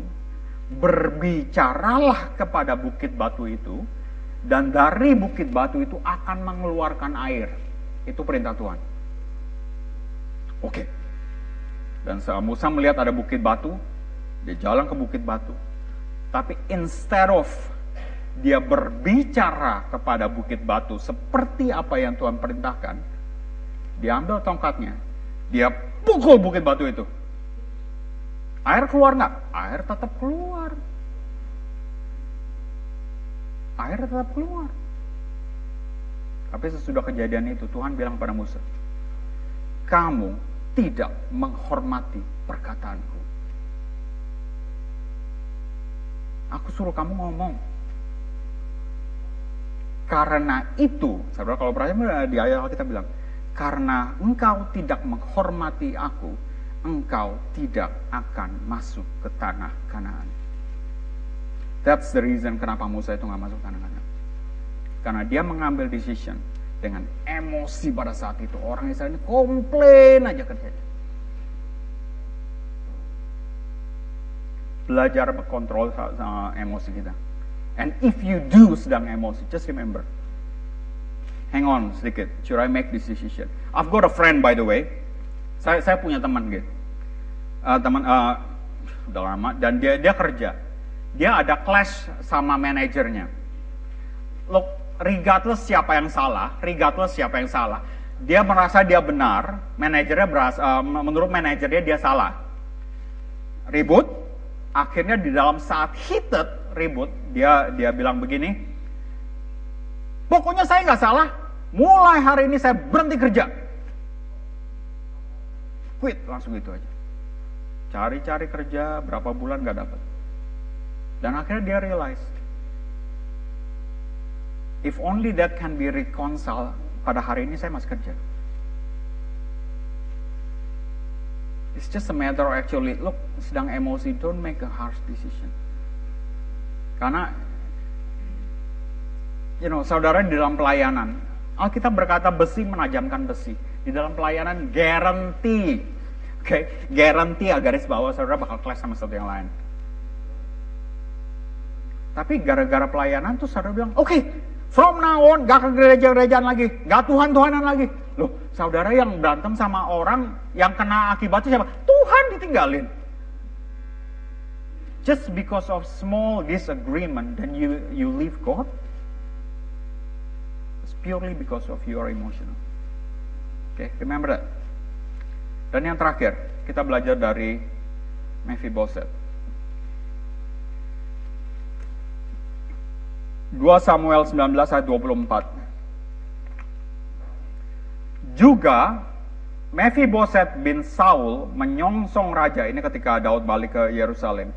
berbicaralah kepada bukit batu itu, dan dari bukit batu itu akan mengeluarkan air. Itu perintah Tuhan. Oke. Okay. Dan Musa melihat ada bukit batu, dia jalan ke bukit batu. Tapi instead of dia berbicara kepada bukit batu seperti apa yang Tuhan perintahkan, dia ambil tongkatnya, dia pukul bukit batu itu. Air keluar nggak? Air tetap keluar. Air tetap keluar. Tapi sesudah kejadian itu Tuhan bilang pada Musa, kamu tidak menghormati perkataanku. Aku suruh kamu ngomong, karena itu, saudara kalau perhatian di ayat kita bilang, karena engkau tidak menghormati aku, engkau tidak akan masuk ke tanah Kanaan. That's the reason kenapa Musa itu nggak masuk tanah Kanaan. Karena dia mengambil decision dengan emosi pada saat itu. Orang Israel ini komplain aja kerjanya. Belajar kontrol emosi kita. And if you do sedang emosi, just remember. Hang on sedikit, should I make this decision? I've got a friend by the way. Saya, saya punya teman gitu. Uh, teman uh, udah lama dan dia dia kerja. Dia ada clash sama manajernya. Look, regardless siapa yang salah, regardless siapa yang salah, dia merasa dia benar, manajernya berasa, uh, menurut manajernya dia salah. Ribut, akhirnya di dalam saat heated ribut, dia dia bilang begini, pokoknya saya nggak salah, mulai hari ini saya berhenti kerja. Quit, langsung itu aja. Cari-cari kerja, berapa bulan nggak dapat. Dan akhirnya dia realize, if only that can be reconciled, pada hari ini saya masih kerja. It's just a matter of actually, look, sedang emosi, don't make a harsh decision. Karena you know, saudara di dalam pelayanan, Alkitab berkata besi menajamkan besi. Di dalam pelayanan guarantee. Oke, okay? guarantee ya garis bawah saudara bakal kelas sama satu yang lain. Tapi gara-gara pelayanan tuh saudara bilang, oke, okay, from now on gak ke gereja-gerejaan lagi, gak Tuhan-Tuhanan lagi. Loh, saudara yang berantem sama orang yang kena akibatnya siapa? Tuhan ditinggalin. Just because of small disagreement then you you leave God? It's purely because of your emotional okay remember that. Dan yang terakhir kita belajar dari Mephibosheth. 2 Samuel 19 ayat 24 juga Mephibosheth bin Saul menyongsong raja ini ketika Daud balik ke Yerusalem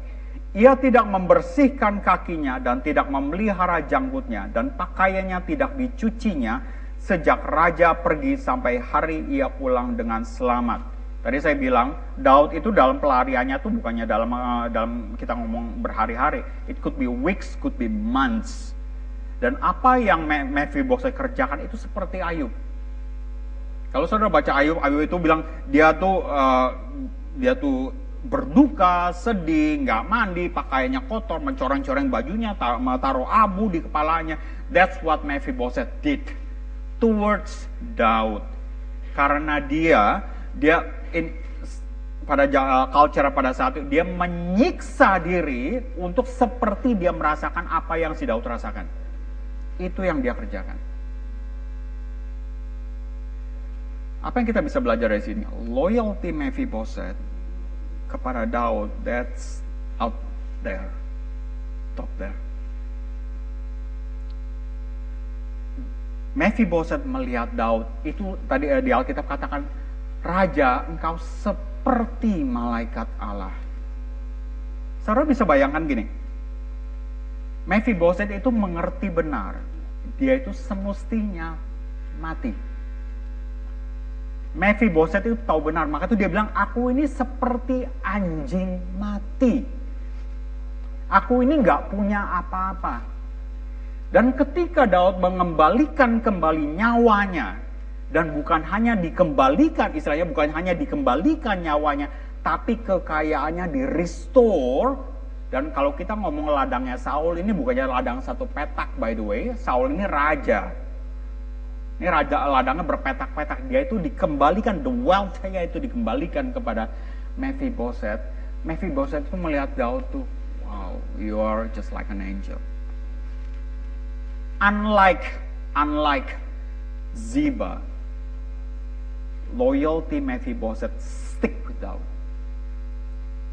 ia tidak membersihkan kakinya dan tidak memelihara janggutnya dan pakaiannya tidak dicucinya sejak raja pergi sampai hari ia pulang dengan selamat. Tadi saya bilang Daud itu dalam pelariannya tuh bukannya dalam uh, dalam kita ngomong berhari-hari. It could be weeks, could be months. Dan apa yang Mephibosheth kerjakan itu seperti Ayub. Kalau saudara baca Ayub, Ayub itu bilang dia tuh uh, dia tuh berduka, sedih, nggak mandi, pakaiannya kotor, mencoreng-coreng bajunya, taruh abu di kepalanya. That's what Mephibosheth did towards Daud. Karena dia, dia in, pada culture pada saat itu dia menyiksa diri untuk seperti dia merasakan apa yang si Daud rasakan. Itu yang dia kerjakan. Apa yang kita bisa belajar dari sini? Loyalty Mephibosheth kepada Daud that's out there Stop there. Mephiboset melihat Daud, itu tadi di Alkitab katakan, Raja, engkau seperti malaikat Allah. Saudara bisa bayangkan gini, Mephiboset itu mengerti benar, dia itu semestinya mati. Mephiboset itu tahu benar, maka itu dia bilang, aku ini seperti anjing mati. Aku ini nggak punya apa-apa. Dan ketika Daud mengembalikan kembali nyawanya, dan bukan hanya dikembalikan, istilahnya bukan hanya dikembalikan nyawanya, tapi kekayaannya di restore. Dan kalau kita ngomong ladangnya Saul ini bukannya ladang satu petak by the way, Saul ini raja. Ini raja ladangnya berpetak-petak, dia itu dikembalikan, the wealth-nya itu dikembalikan kepada Mephiboset. Mephiboset itu melihat Daud tuh, wow, you are just like an angel unlike unlike Ziba, loyalty Mephiboset stick with Daud.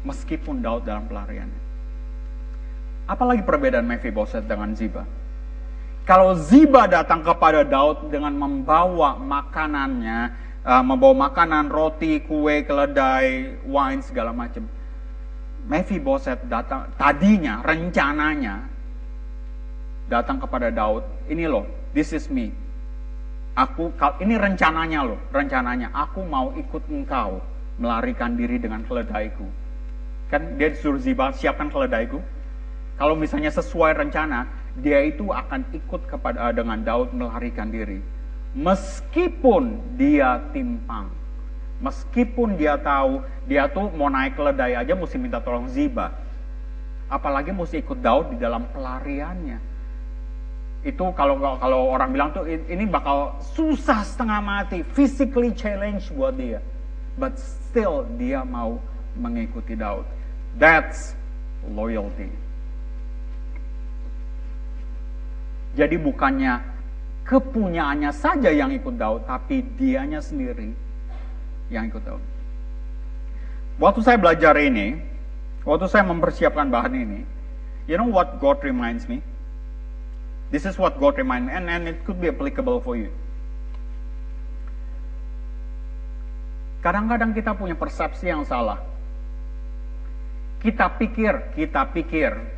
Meskipun Daud dalam pelariannya. Apalagi perbedaan Mephiboset dengan Ziba? Kalau Ziba datang kepada Daud dengan membawa makanannya, uh, membawa makanan, roti, kue, keledai, wine, segala macam. Mephiboset datang, tadinya, rencananya, datang kepada Daud, ini loh, this is me. Aku, ini rencananya loh, rencananya. Aku mau ikut engkau melarikan diri dengan keledaiku. Kan dia disuruh Ziba, siapkan keledaiku. Kalau misalnya sesuai rencana, dia itu akan ikut kepada dengan Daud melarikan diri. Meskipun dia timpang. Meskipun dia tahu, dia tuh mau naik keledai aja mesti minta tolong Ziba. Apalagi mesti ikut Daud di dalam pelariannya itu kalau kalau orang bilang tuh ini bakal susah setengah mati, physically challenge buat dia. But still dia mau mengikuti Daud. That's loyalty. Jadi bukannya kepunyaannya saja yang ikut Daud, tapi dianya sendiri yang ikut Daud. Waktu saya belajar ini, waktu saya mempersiapkan bahan ini, you know what God reminds me? This is what God remind me, and, and it could be applicable for you. Kadang-kadang kita punya persepsi yang salah. Kita pikir, kita pikir,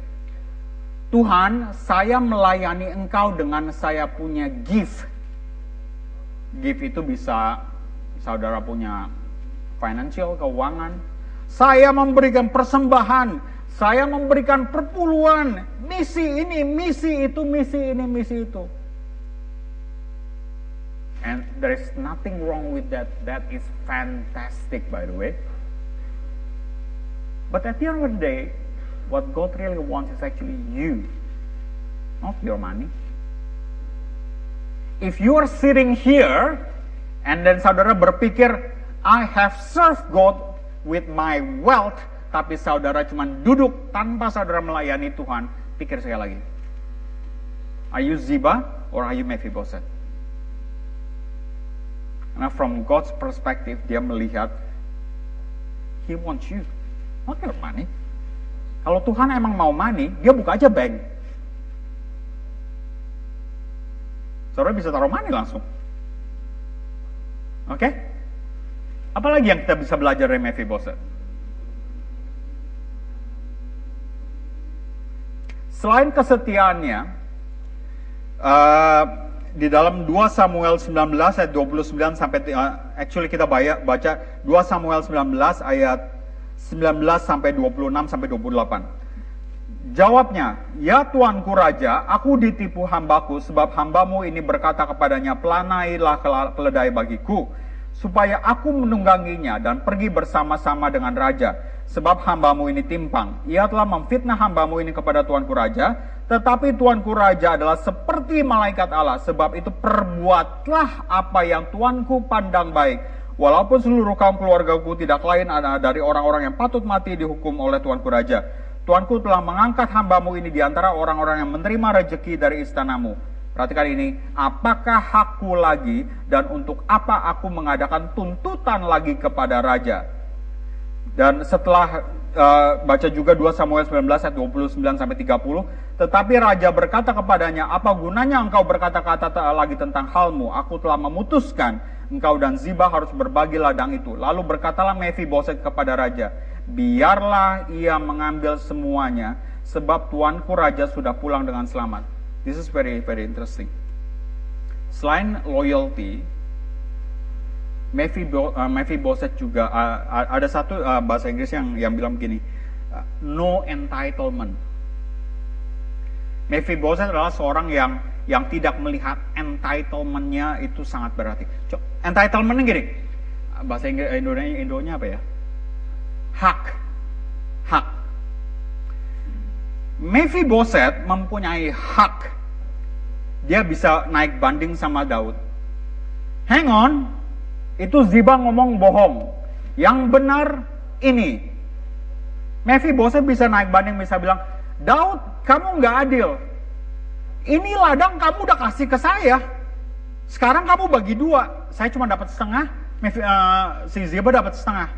Tuhan, saya melayani Engkau dengan saya punya gift. Gift itu bisa saudara punya financial, keuangan. Saya memberikan persembahan, saya memberikan perpuluhan, misi ini, misi itu, misi ini, misi itu. And there is nothing wrong with that. That is fantastic, by the way. But at the end of the day, what God really wants is actually you, not your money. If you are sitting here, and then saudara berpikir, I have served God with my wealth, tapi saudara cuma duduk tanpa saudara melayani Tuhan, pikir saya lagi. Are you Ziba or are you Mephibosheth? Karena from God's perspective, dia melihat, He wants you, not your money. Kalau Tuhan emang mau money, dia buka aja bank. Saudara bisa taruh money langsung. Oke? Okay? Apalagi yang kita bisa belajar dari Mephibosheth? Selain kesetiaannya, uh, di dalam 2 Samuel 19 ayat 29 sampai uh, actually kita baca 2 Samuel 19 ayat 19 sampai 26 sampai 28. Jawabnya, ya tuanku raja, aku ditipu hambaku sebab hambamu ini berkata kepadanya, pelanailah keledai bagiku, supaya aku menungganginya dan pergi bersama-sama dengan raja sebab hambamu ini timpang. Ia telah memfitnah hambamu ini kepada tuanku raja, tetapi tuanku raja adalah seperti malaikat Allah, sebab itu perbuatlah apa yang tuanku pandang baik. Walaupun seluruh kaum keluargaku tidak lain adalah dari orang-orang yang patut mati dihukum oleh tuanku raja. Tuanku telah mengangkat hambamu ini di antara orang-orang yang menerima rejeki dari istanamu. Perhatikan ini, apakah hakku lagi dan untuk apa aku mengadakan tuntutan lagi kepada raja? Dan setelah uh, baca juga 2 Samuel 19 ayat 29 sampai 30. Tetapi raja berkata kepadanya, "Apa gunanya engkau berkata-kata lagi tentang halmu? Aku telah memutuskan engkau dan Ziba harus berbagi ladang itu." Lalu berkatalah Mephiboset kepada raja, "Biarlah ia mengambil semuanya, sebab tuanku raja sudah pulang dengan selamat." This is very very interesting. Selain loyalty, Mephiboset uh, juga uh, ada satu uh, bahasa Inggris yang yang bilang begini, uh, no entitlement. Mephiboset adalah seorang yang yang tidak melihat entitlementnya itu sangat berarti. Entitlementnya gini, bahasa Inggris Indonesia Indonya apa ya? Hak, hak. Mephiboset mempunyai hak. Dia bisa naik banding sama Daud. Hang on, itu Ziba ngomong bohong. Yang benar ini. Mephiboset bisa naik banding, bisa bilang, Daud, kamu nggak adil. Ini ladang kamu udah kasih ke saya. Sekarang kamu bagi dua. Saya cuma dapat setengah, uh, si Ziba dapat setengah.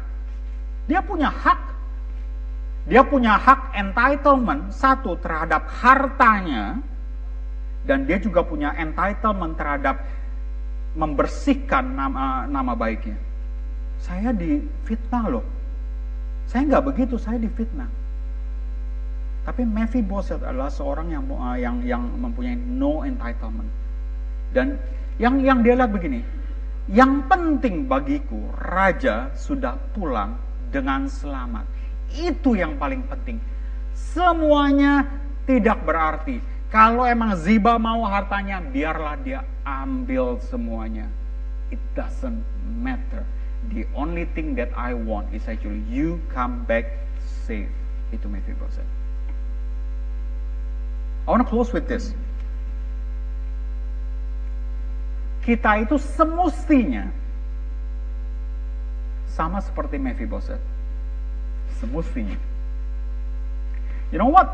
Dia punya hak. Dia punya hak entitlement, satu, terhadap hartanya, dan dia juga punya entitlement terhadap membersihkan nama, nama baiknya. Saya difitnah loh. Saya nggak begitu, saya difitnah. Tapi Mephibosheth adalah seorang yang uh, yang yang mempunyai no entitlement. Dan yang yang dia lihat begini, yang penting bagiku raja sudah pulang dengan selamat. Itu yang paling penting. Semuanya tidak berarti. Kalau emang Ziba mau hartanya, biarlah dia ambil semuanya. It doesn't matter. The only thing that I want is actually you come back safe. Itu Mephibosheth. I want to close with this. Kita itu semestinya sama seperti Mephibosheth. Semestinya. You know what?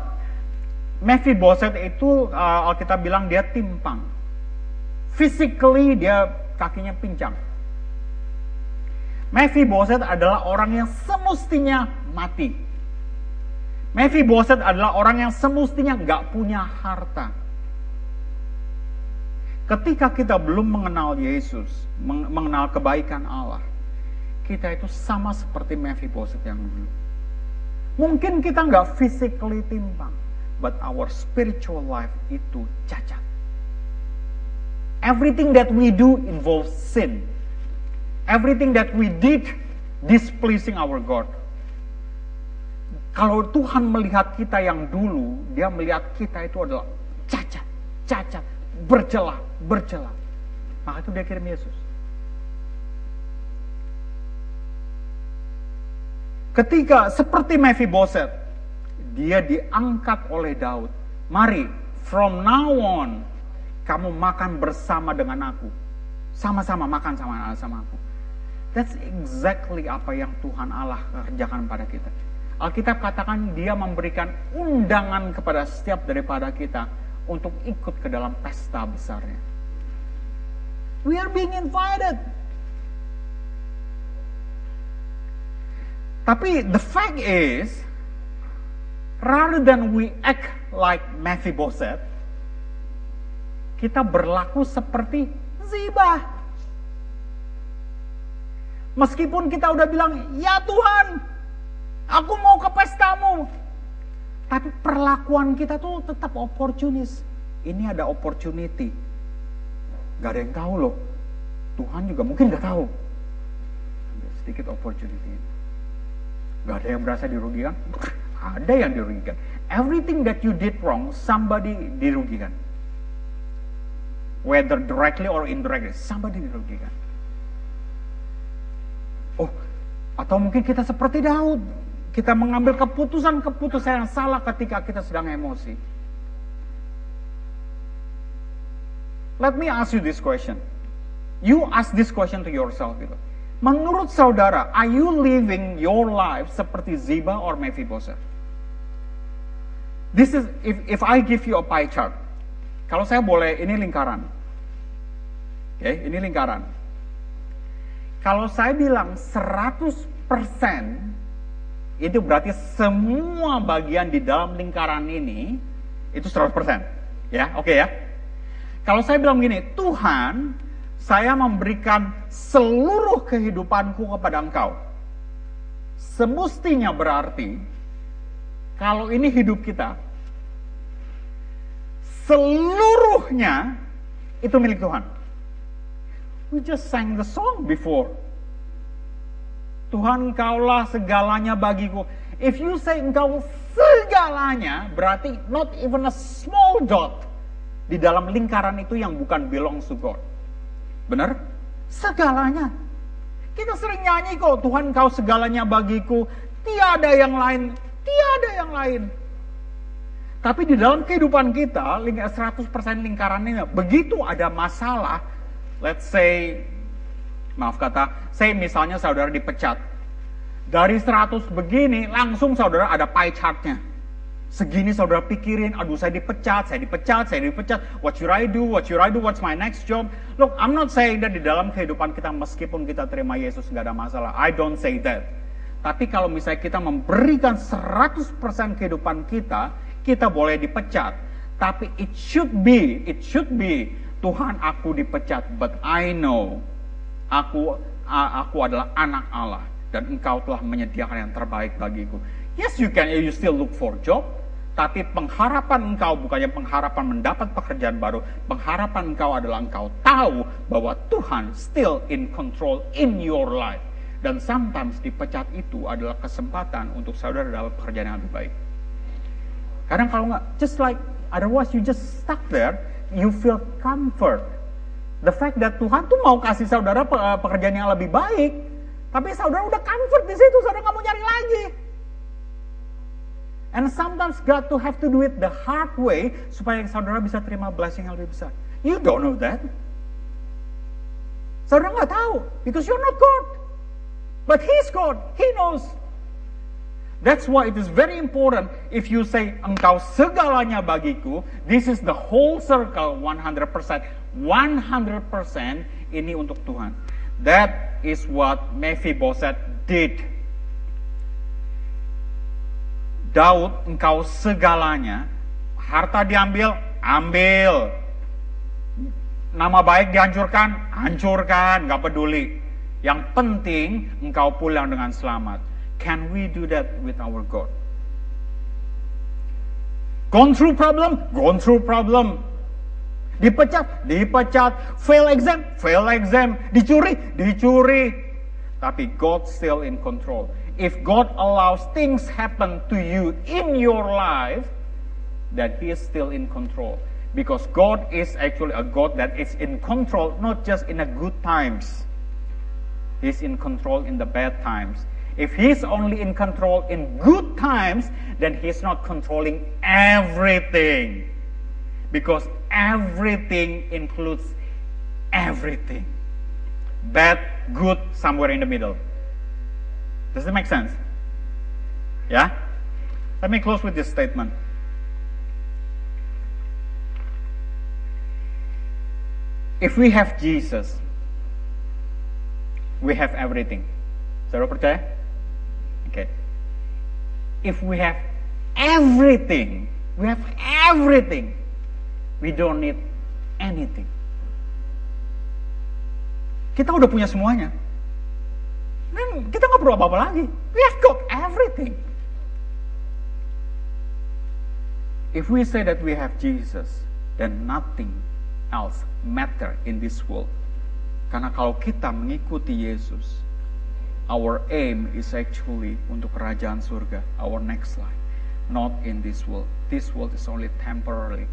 Mephibosheth itu uh, kita bilang dia timpang physically dia kakinya pincang. Mephibosheth adalah orang yang semestinya mati. Mephibosheth adalah orang yang semestinya nggak punya harta. Ketika kita belum mengenal Yesus, mengenal kebaikan Allah, kita itu sama seperti Mephibosheth yang dulu. Mungkin kita nggak physically timpang, but our spiritual life itu cacat. Everything that we do involves sin. Everything that we did displeasing our God. Kalau Tuhan melihat kita yang dulu, dia melihat kita itu adalah cacat, cacat, bercelah, bercelah. Maka itu dia kirim Yesus. Ketika seperti Mephibosheth, dia diangkat oleh Daud. Mari, from now on, kamu makan bersama dengan aku. Sama-sama makan sama sama aku. That's exactly apa yang Tuhan Allah kerjakan pada kita. Alkitab katakan dia memberikan undangan kepada setiap daripada kita untuk ikut ke dalam pesta besarnya. We are being invited. Tapi the fact is, rather than we act like Mephibosheth, kita berlaku seperti Ziba. Meskipun kita udah bilang, ya Tuhan, aku mau ke pestamu. Tapi perlakuan kita tuh tetap opportunis. Ini ada opportunity. Gak ada yang tahu loh. Tuhan juga mungkin gak tahu. sedikit opportunity. Gak ada yang berasa dirugikan. Ada yang dirugikan. Everything that you did wrong, somebody dirugikan whether directly or indirectly, somebody dirugikan. Oh, atau mungkin kita seperti Daud, kita mengambil keputusan-keputusan yang salah ketika kita sedang emosi. Let me ask you this question. You ask this question to yourself gitu. Menurut saudara, are you living your life seperti Ziba or Mephibosheth? This is if if I give you a pie chart. Kalau saya boleh, ini lingkaran. Oke, okay, ini lingkaran. Kalau saya bilang 100% itu berarti semua bagian di dalam lingkaran ini itu 100%. Ya, oke okay ya. Kalau saya bilang begini, Tuhan, saya memberikan seluruh kehidupanku kepada Engkau. Semestinya berarti kalau ini hidup kita, seluruhnya itu milik Tuhan. We just sang the song before. Tuhan engkaulah segalanya bagiku. If you say engkau segalanya, berarti not even a small dot di dalam lingkaran itu yang bukan belong to God. Benar? Segalanya. Kita sering nyanyi kok, Tuhan kau segalanya bagiku, tiada yang lain, tiada yang lain. Tapi di dalam kehidupan kita, 100% lingkaran ini, begitu ada masalah, let's say, maaf kata, saya misalnya saudara dipecat. Dari 100 begini, langsung saudara ada pie chartnya. Segini saudara pikirin, aduh saya dipecat, saya dipecat, saya dipecat. What should I do? What should I do? What's my next job? Look, I'm not saying that di dalam kehidupan kita meskipun kita terima Yesus nggak ada masalah. I don't say that. Tapi kalau misalnya kita memberikan 100% kehidupan kita, kita boleh dipecat. Tapi it should be, it should be, Tuhan aku dipecat, but I know aku aku adalah anak Allah dan engkau telah menyediakan yang terbaik bagiku. Yes, you can, you still look for job, tapi pengharapan engkau bukannya pengharapan mendapat pekerjaan baru. Pengharapan engkau adalah engkau tahu bahwa Tuhan still in control in your life. Dan sometimes dipecat itu adalah kesempatan untuk saudara dapat pekerjaan yang lebih baik. Kadang kalau nggak, just like otherwise you just stuck there, you feel comfort. The fact that Tuhan tuh mau kasih saudara pekerjaan yang lebih baik, tapi saudara udah comfort di situ, saudara nggak mau nyari lagi. And sometimes God to have to do it the hard way supaya saudara bisa terima blessing yang lebih besar. You don't know that. Saudara nggak tahu because you're not God. But He's God. He knows. That's why it is very important if you say engkau segalanya bagiku, this is the whole circle 100%. 100% ini untuk Tuhan. That is what Mephibosheth did Daud, engkau segalanya, harta diambil, ambil. Nama baik dihancurkan, hancurkan, nggak peduli. Yang penting engkau pulang dengan selamat. Can we do that with our God? Gone through problem, gone through problem. Dipecat, dipecat. Fail exam, fail exam. Dicuri, dicuri. Tapi God still in control if God allows things happen to you in your life, that He is still in control. Because God is actually a God that is in control, not just in the good times. He's in control in the bad times. If He's only in control in good times, then He's not controlling everything. Because everything includes everything. Bad, good, somewhere in the middle. Does it make sense? Yeah? Let me close with this statement. If we have Jesus, we have everything. Okay. If we have everything, we have everything. We don't need anything. Kita udah punya semuanya. Dan kita nggak perlu apa-apa lagi. We have got everything. If we say that we have Jesus, then nothing else matter in this world. Karena kalau kita mengikuti Yesus, our aim is actually untuk kerajaan surga, our next life, not in this world. This world is only temporary.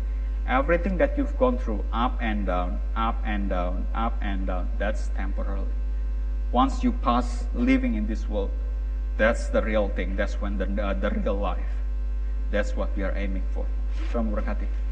Everything that you've gone through, up and down, up and down, up and down, that's temporary once you pass living in this world, that's the real thing. That's when the, uh, the real life. That's what we are aiming for. Tuhan memberkati.